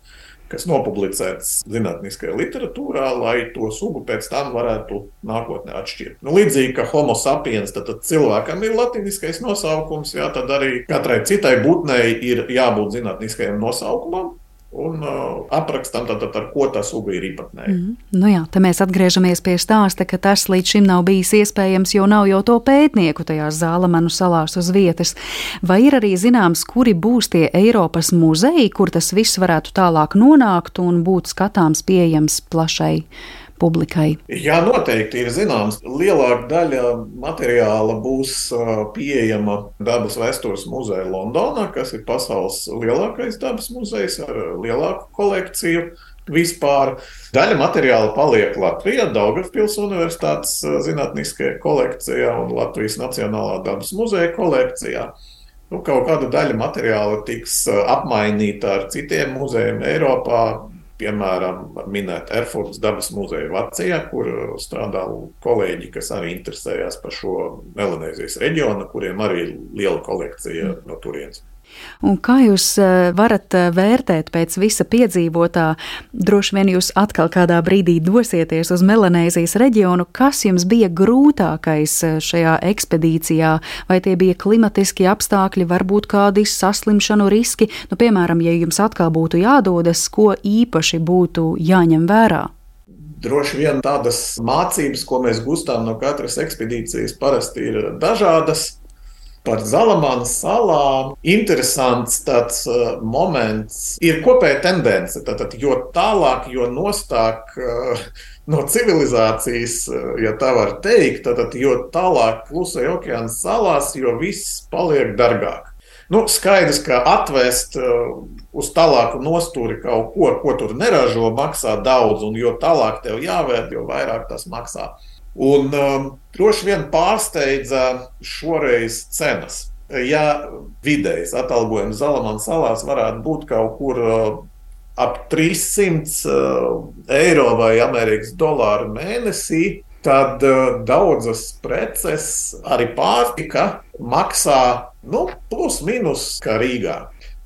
kas nopublicēts zinātniskajā literatūrā, lai to sugu pēc tam varētu nākotnē atšķirt. Nu, līdzīgi kā Homo sapiens, tad, tad cilvēkam ir latviešu nosaukums, jā, tad arī katrai citai būtnei ir jābūt zinātniskajam nosaukumam un uh, aprakstam, tad, tad, ar ko tā suga ir īpatnēja. Mm -hmm. nu jā, te mēs atgriežamies pie stāsta, ka tas līdz šim nav bijis iespējams, jo nav jau to pētnieku tajās zālamanu salās uz vietas. Vai ir arī zināms, kuri būs tie Eiropas muzeji, kur tas viss varētu tālāk nonākt un būt skatāms, pieejams plašai publikai? Jā, noteikti ir zināms. Lielāka daļa materiāla būs pieejama Dabas vēstures muzeja Londonā, kas ir pasaules lielākais dabas muzejs ar lielāku kolekciju. Vispār daļa materiāla paliek Latvijā, Daugavpils Universitātes zinātniskajā kolekcijā un Latvijas Nacionālā dabas muzeja kolekcijā. Nu, kaut kāda daļa materiāla tiks apmainīta ar citiem muzejiem Eiropā, piemēram, minēta Erfurtas dabas muzeja Vācijā, kur strādā kolēģi, kas arī interesējās par šo Melanēzijas reģionu, kuriem arī ir liela kolekcija no turienes. Un kā jūs eh, varat eh, vērtēt pēc visa piedzīvotā? Droši vien jūs atkal kādā brīdī dosieties uz Melanēzijas reģionu. Kas jums bija grūtākais eh, šajā ekspedīcijā? Vai tie bija klimatiskie apstākļi, varbūt kādi saslimšanu riski? Nu, piemēram, ja jums atkal būtu jādodas, ko īpaši būtu jāņem vērā? Droši vien tādas mācības, ko mēs gūstam no katras ekspedīcijas, parasti ir dažādas par Zalamānu salām. Interesants tāds uh, moments ir kopēja tendence. Tātad, jo tālāk, jo nostāk uh, no civilizācijas, uh, ja tā var teikt, tad jo tālāk klusē okeāna salās, jo viss paliek dārgāk. Nu, skaidrs, ka atvest uh, uz tālāku nostūri kaut ko, ko tur neražo, maksā daudz, un jo tālāk tev jāvērt, jo vairāk tas maksā. Un um, droši vien pārsteidza šoreiz cenas. Ja vidējs atalgojums Zalamānas salās varētu būt kaut kur uh, ap 300 uh, eiro vai amerikāņu dolāru mēnesī, tad uh, daudzas preces, arī pārtika, maksā nu, plus mīnus kā Rīgā.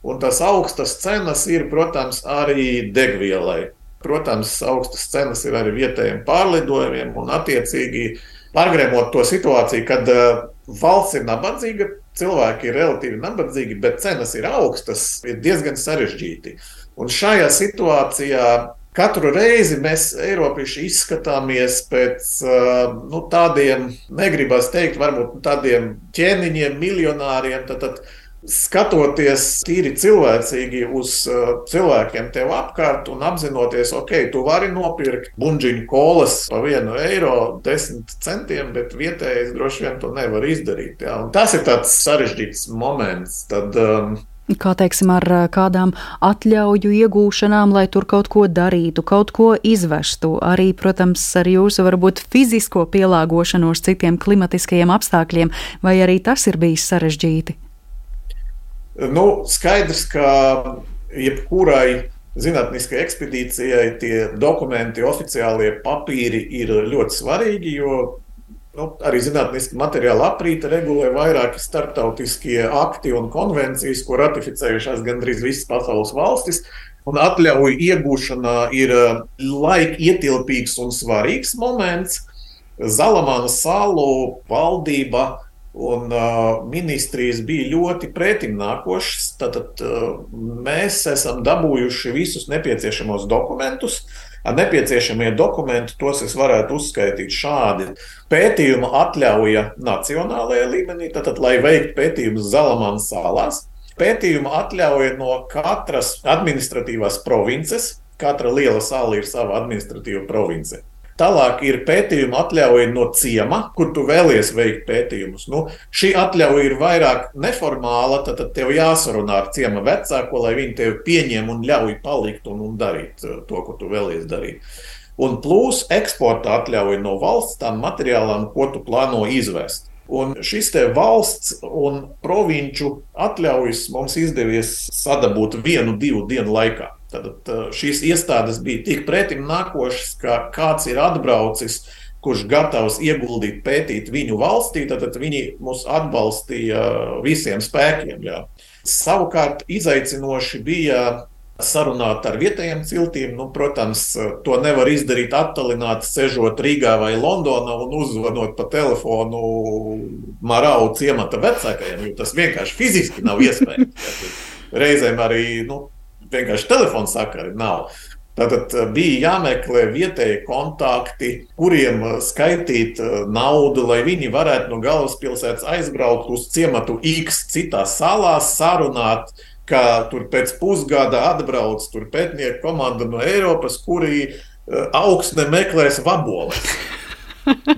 Un tas augstas cenas ir, protams, arī degvielai. Protams, augstas cenas ir arī vietējiem pārlidojumiem un attiecīgi pārgrēmot to situāciju, kad uh, valsts ir nabadzīga, cilvēki ir relatīvi nabadzīgi, bet cenas ir augstas, ir diezgan sarežģīti. Un šajā situācijā Katru reizi mēs, Eiropieši, izskatāmies pēc nu, tādiem, negribas teikt, varbūt tādiem ķēniņiem, miljonāriem. Tad, tad, skatoties tīri cilvēcīgi uz cilvēkiem tev apkārt un apzinoties, ok, tu vari nopirkt buļbuļsāļu kolas par vienu eiro, desmit centiem, bet vietējais droši vien to nevar izdarīt. Ja? Un tas ir tāds sarežģīts moments. Tad, um, kā teiksim, ar kādām atļauju iegūšanām, lai tur kaut ko darītu, kaut ko izvestu. Arī, protams, ar jūsu varbūt fizisko pielāgošanos citiem klimatiskajiem apstākļiem, vai arī tas ir bijis sarežģīti? Nu, skaidrs, ka jebkurai zinātniskai ekspedīcijai tie dokumenti, oficiālie papīri ir ļoti svarīgi, jo nu, arī zinātniski materiāli aprīta regulē vairāki starptautiskie akti un konvencijas, ko ratificējušās gandrīz visas pasaules valstis. Un atļauju iegūšana ir eh, laika ietilpīgs un svarīgs moments. Zalamāna salu valdība un uh, ministrijas bija ļoti pretimnākošas. Tad uh, mēs esam dabūjuši visus nepieciešamos dokumentus. Uh, Nepieciešamie dokumenti, tos es varētu uzskaitīt šādi. Pētījuma atļauja nacionālajā līmenī, tātad, lai veiktu pētījumus Zalamānas salās. Pētījuma atļauja no katras administratīvās provinces. Katra liela sala ir sava administratīva province. Tālāk ir pētījuma atļauja no ciema, kur tu vēlies veikt pētījumus. Nu, šī atļauja ir vairāk neformāla, tad, tad tev jāsarunā ar ciema vecāko, lai viņi tevi pieņem un ļauj palikt un, un darīt uh, to, ko tu vēlies darīt. Un plus eksporta atļauja no valsts tam materiālam, ko tu plāno izvest. Un šis te valsts un provinču atļaujas mums izdevies sadabūt vienu, divu dienu laikā. Tad šīs iestādes bija tik pretim nākošas, ka kāds ir atbraucis, kurš gatavs ieguldīt, pētīt viņu valstī, tad, tad viņi mūs atbalstīja visiem spēkiem. Jā. Savukārt izaicinoši bija sarunāt ar vietējiem ciltīm. Nu, protams, to nevar izdarīt attālināti, sežot Rīgā vai Londonā un uzzvanot pa telefonu Marau ciemata vecākajiem, jo tas vienkārši fiziski nav iespējams. Reizēm arī nu, vienkārši telefona sakari nav. Tātad eh, bija jāmeklē vietējie kontakti, kuriem eh, skaitīt eh, naudu, lai viņi varētu no galvaspilsētas aizbraukt uz ciematu X citā salā, sarunāt, ka tur pēc pusgada atbrauc pētnieku komanda no Eiropas, kuri augsne meklēs vaboles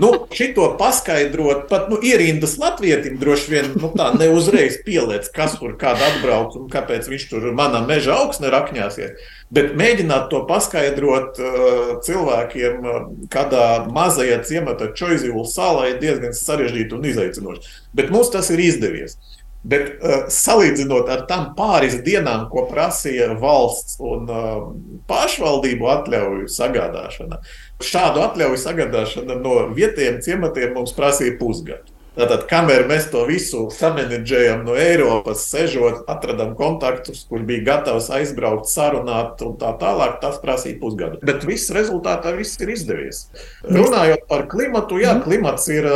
nu, šito paskaidrot, pat nu, ierindas latvietim droši vien nu, tā neuzreiz pieliec, kas tur kāda atbrauc un kāpēc viņš tur manā meža augsne rakņāsies. Bet mēģināt to paskaidrot uh, cilvēkiem uh, kādā mazajā ciemata Čoizivula salā ir diezgan sarežģīti un izaicinoši. Bet mums tas ir izdevies. Bet uh, salīdzinot ar tām pāris dienām, ko prasīja valsts un uh, pašvaldību atļauju sagādāšana, šādu atļauju sagādāšana no vietējiem ciematiem mums prasīja pusgadu. Tātad, kamēr mēs to visu samanģējām no Eiropas, sežot, atradām kontaktus, kur bija gatavs aizbraukt, sarunāt un tā tālāk, tas prasīja pusgadu. Bet viss rezultātā viss ir izdevies. Runājot par klimatu, jā, mhm. klimats ir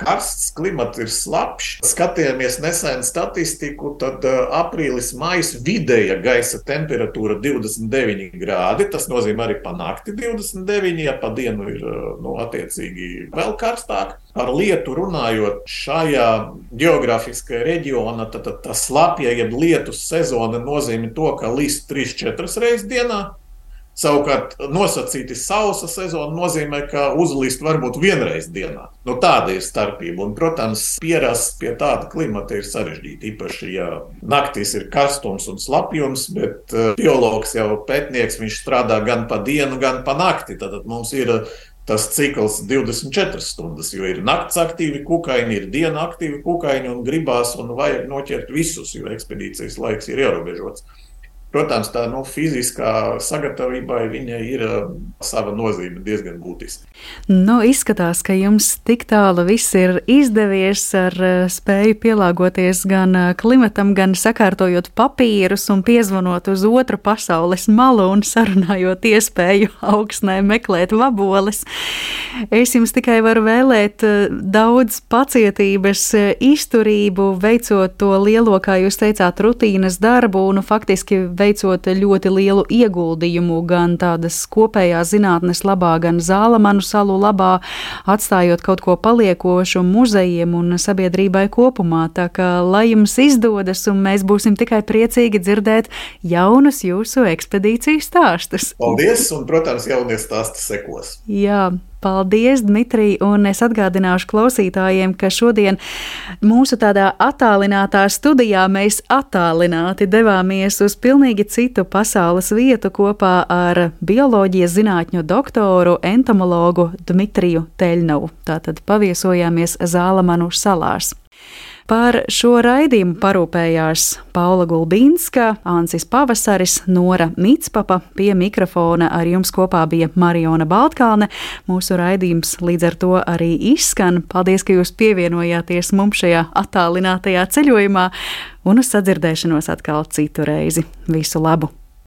karsts, klimats ir slapjš. Skatījāmies nesen statistiku, tad aprīlis, maijs vidēja gaisa temperatūra 29 grādi. Tas nozīmē arī panākti 29, ja pa dienu ir nu, attiecīgi vēl karstāk. Ar lietu runājot, šajā geogrāfiskajā reģionā tad, tad tā slapja, jeb lietu sezona nozīmē to, ka līst 3-4 reizes dienā. Savukārt, nosacīti sausa sezona nozīmē, ka uzlīst varbūt vienreiz dienā. Nu, tāda ir starpība. Un, protams, pierast pie tāda klimata ir sarežģīti. Īpaši, ja naktīs ir karstums un slapjums, bet uh, biologs jau pētnieks, viņš strādā gan pa dienu, gan pa nakti. Tad mums ir tas cikls 24 stundas, jo ir nakts aktīvi kukaiņi, ir diena aktīvi kukaiņi un gribās un vajag noķert visus, jo ekspedīcijas laiks ir ierobežots. Protams, tā nu, fiziskā sagatavībai viņai ir uh, sava nozīme diezgan būtiska. Nu, izskatās, ka jums tik tālu viss ir izdevies ar uh, spēju pielāgoties gan uh, klimatam, gan sakārtojot papīrus un piezvanot uz otru pasaules malu un sarunājot iespēju augstnē meklēt vaboles. Es jums tikai varu vēlēt daudz pacietības, izturību, veicot to lielo, kā jūs teicāt, rutīnas darbu un nu, faktiski veicot ļoti lielu ieguldījumu gan tādas kopējās zinātnes labā, gan zālamanu salu labā, atstājot kaut ko paliekošu muzejiem un sabiedrībai kopumā. Tā kā lai jums izdodas, un mēs būsim tikai priecīgi dzirdēt jaunus jūsu ekspedīciju stāstus. Paldies, un, protams, jaunie stāsti sekos. Jā, Paldies, Dmitrij, un es atgādināšu klausītājiem, ka šodien mūsu tādā attālinātā studijā mēs attālināti devāmies uz pilnīgi citu pasaules vietu kopā ar bioloģijas zinātņu doktoru, entomologu Dmitriju Teļnovu. Tātad paviesojāmies Zālamanu salās. Par šo raidījumu parūpējās Paula Gulbīnska, Ansis Pavasaris, Nora Mitspapa, pie mikrofona ar jums kopā bija Mariona Baltkalne. Mūsu raidījums līdz ar to arī izskan. Paldies, ka jūs pievienojāties mums šajā attālinātajā ceļojumā un uz sadzirdēšanos atkal citu reizi. Visu labu!